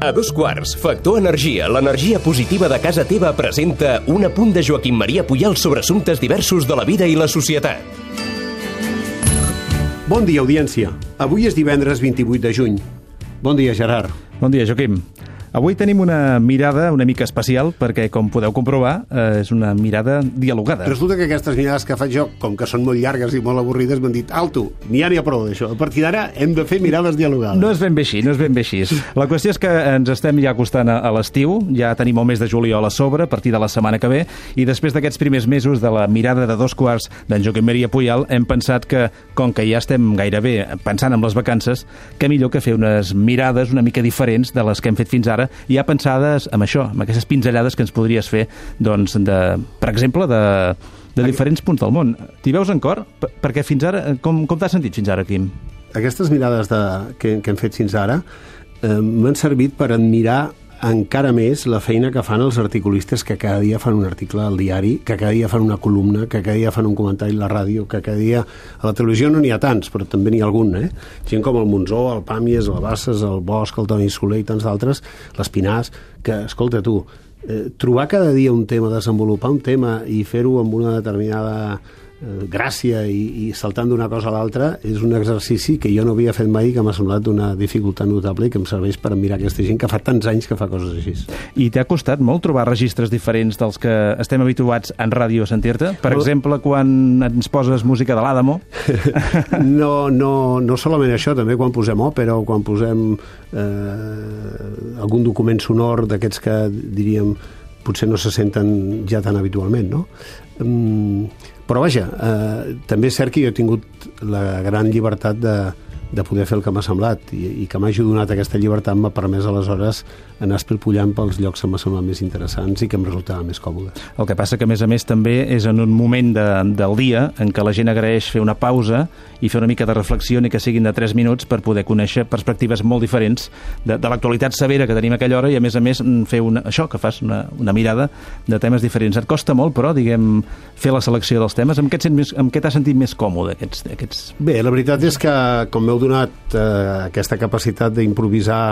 A dos quarts, Factor Energia, l'energia positiva de casa teva presenta un apunt de Joaquim Maria Puyal sobre assumptes diversos de la vida i la societat. Bon dia, audiència. Avui és divendres 28 de juny. Bon dia, Gerard. Bon dia, Joaquim. Avui tenim una mirada una mica especial perquè, com podeu comprovar, eh, és una mirada dialogada. Resulta que aquestes mirades que faig jo, com que són molt llargues i molt avorrides, m'han dit, alto, n'hi ha n'hi ha prou d'això. A partir d'ara hem de fer mirades dialogades. No és ben bé així, no és ben bé així. La qüestió és que ens estem ja acostant a, a l'estiu, ja tenim el mes de juliol a sobre, a partir de la setmana que ve, i després d'aquests primers mesos de la mirada de dos quarts d'en Joaquim Maria Puyal, hem pensat que, com que ja estem gairebé pensant en les vacances, que millor que fer unes mirades una mica diferents de les que hem fet fins ara, ja pensades amb això, amb aquestes pinzellades que ens podries fer, doncs, de, per exemple, de, de diferents punts del món. T'hi veus en cor? Per- Perquè fins ara, com, com t'has sentit fins ara, Quim? Aquestes mirades de, que, que hem fet fins ara eh, m'han servit per admirar encara més la feina que fan els articulistes que cada dia fan un article al diari, que cada dia fan una columna, que cada dia fan un comentari a la ràdio, que cada dia... A la televisió no n'hi ha tants, però també n'hi ha algun, eh? Gent com el Monzó, el Pàmies, el Basses, el Bosch, el Toni Soler i tants d'altres, l'Espinàs, que, escolta tu, eh, trobar cada dia un tema, desenvolupar un tema i fer-ho amb una determinada gràcia i, i saltant d'una cosa a l'altra és un exercici que jo no havia fet mai que m'ha semblat d'una dificultat notable i que em serveix per mirar aquesta gent que fa tants anys que fa coses així. I t'ha costat molt trobar registres diferents dels que estem habituats en ràdio a sentir-te? Per No. exemple, quan ens poses música de l'Àdamo, No, no, no solament això, també quan posem òpera o quan posem eh, algun document sonor d'aquests que diríem potser no se senten ja tan habitualment, no? Mm, però vaja, eh, també és cert que jo he tingut la gran llibertat de, de poder fer el que m'ha semblat i, i que m'hagi donat aquesta llibertat m'ha permès aleshores anar espilpullant pels llocs que m'ha semblat més interessants i que em resultaven més còmodes. el que passa que, a més a més, també és en un moment de, del dia en què la gent agraeix fer una pausa i fer una mica de reflexió, ni que siguin de 3 minuts, per poder conèixer perspectives molt diferents de, de l'actualitat severa que tenim a aquella hora i, a més a més, mm, fer una, això, que fas una, una mirada de temes diferents. Et costa molt, però, diguem, fer la selecció dels temes. Amb què t'has sentit més còmode, aquests, aquests... Bé, la veritat és que com m'heu donat eh, aquesta capacitat d'improvisar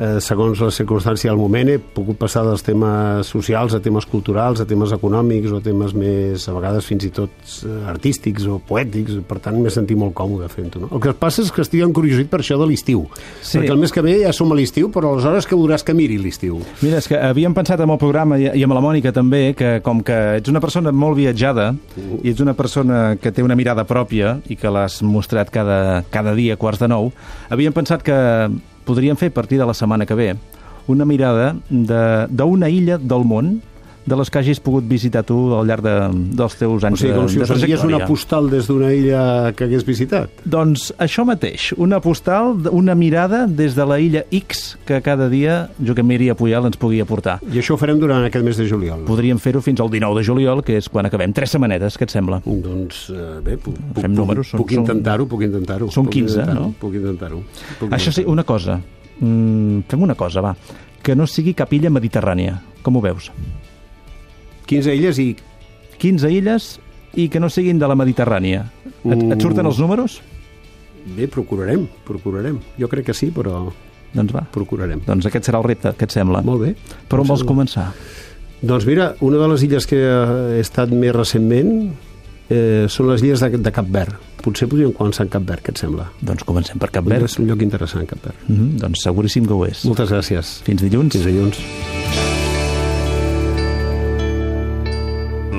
eh, segons la circumstància del moment, he pogut passar dels temes socials a temes culturals, a temes econòmics o a temes més, a vegades fins i tot eh, artístics o poètics, per tant m'he sentit molt còmode fent-ho. No? El que passa és que estic encuriosit per això de l'estiu, Sí. perquè el mes que ve ja som a l'estiu, però aleshores que veuràs que miri l'estiu. Mira, és que havíem pensat amb el programa i, i amb la Mònica també que com que ets una persona molt viatjada i ets una persona que té una mirada pròpia i que l'has mostrat cada, cada dia a quarts de nou, havíem pensat que podríem fer a partir de la setmana que ve una mirada d'una illa del món de les que hagis pogut visitar tu al llarg de, dels teus O anys sigui, com de, si de enviés una postal des d'una illa que hagués visitat. Doncs això mateix, una postal, una mirada des de la illa X que cada dia Joaquim Maria Puyal ens pugui aportar. I això ho farem durant aquest mes de juliol. Podríem fer-ho fins al 19 de juliol, que és quan acabem. Tres setmanetes, què et sembla? Doncs eh, bé, puc, puc, Fem números, puc, puc intentar-ho, puc intentar-ho. Són puc 15, intentar-ho, no? Puc intentar-ho. Això sí, una cosa. Mm, fem una cosa, va. Que no sigui cap illa mediterrània. Com ho veus? 15 illes i 15 illes i que no siguin de la Mediterrània. Et, et surten els números? bé, procurarem, procurarem. Jo crec que sí, però Doncs va. procurarem. Doncs aquest serà el repte, què et sembla? Molt bé. Per on Em vols començar? Doncs mira, una de les illes que he estat més recentment eh, són les illes de, de Cap Verd. Potser podríem començar en Cap Verd, què et sembla? Doncs comencem per Cap Verd. És un lloc interessant, Cap Verd. Mm -hmm, doncs seguríssim que ho és. Moltes gràcies. Fins dilluns. Fins dilluns.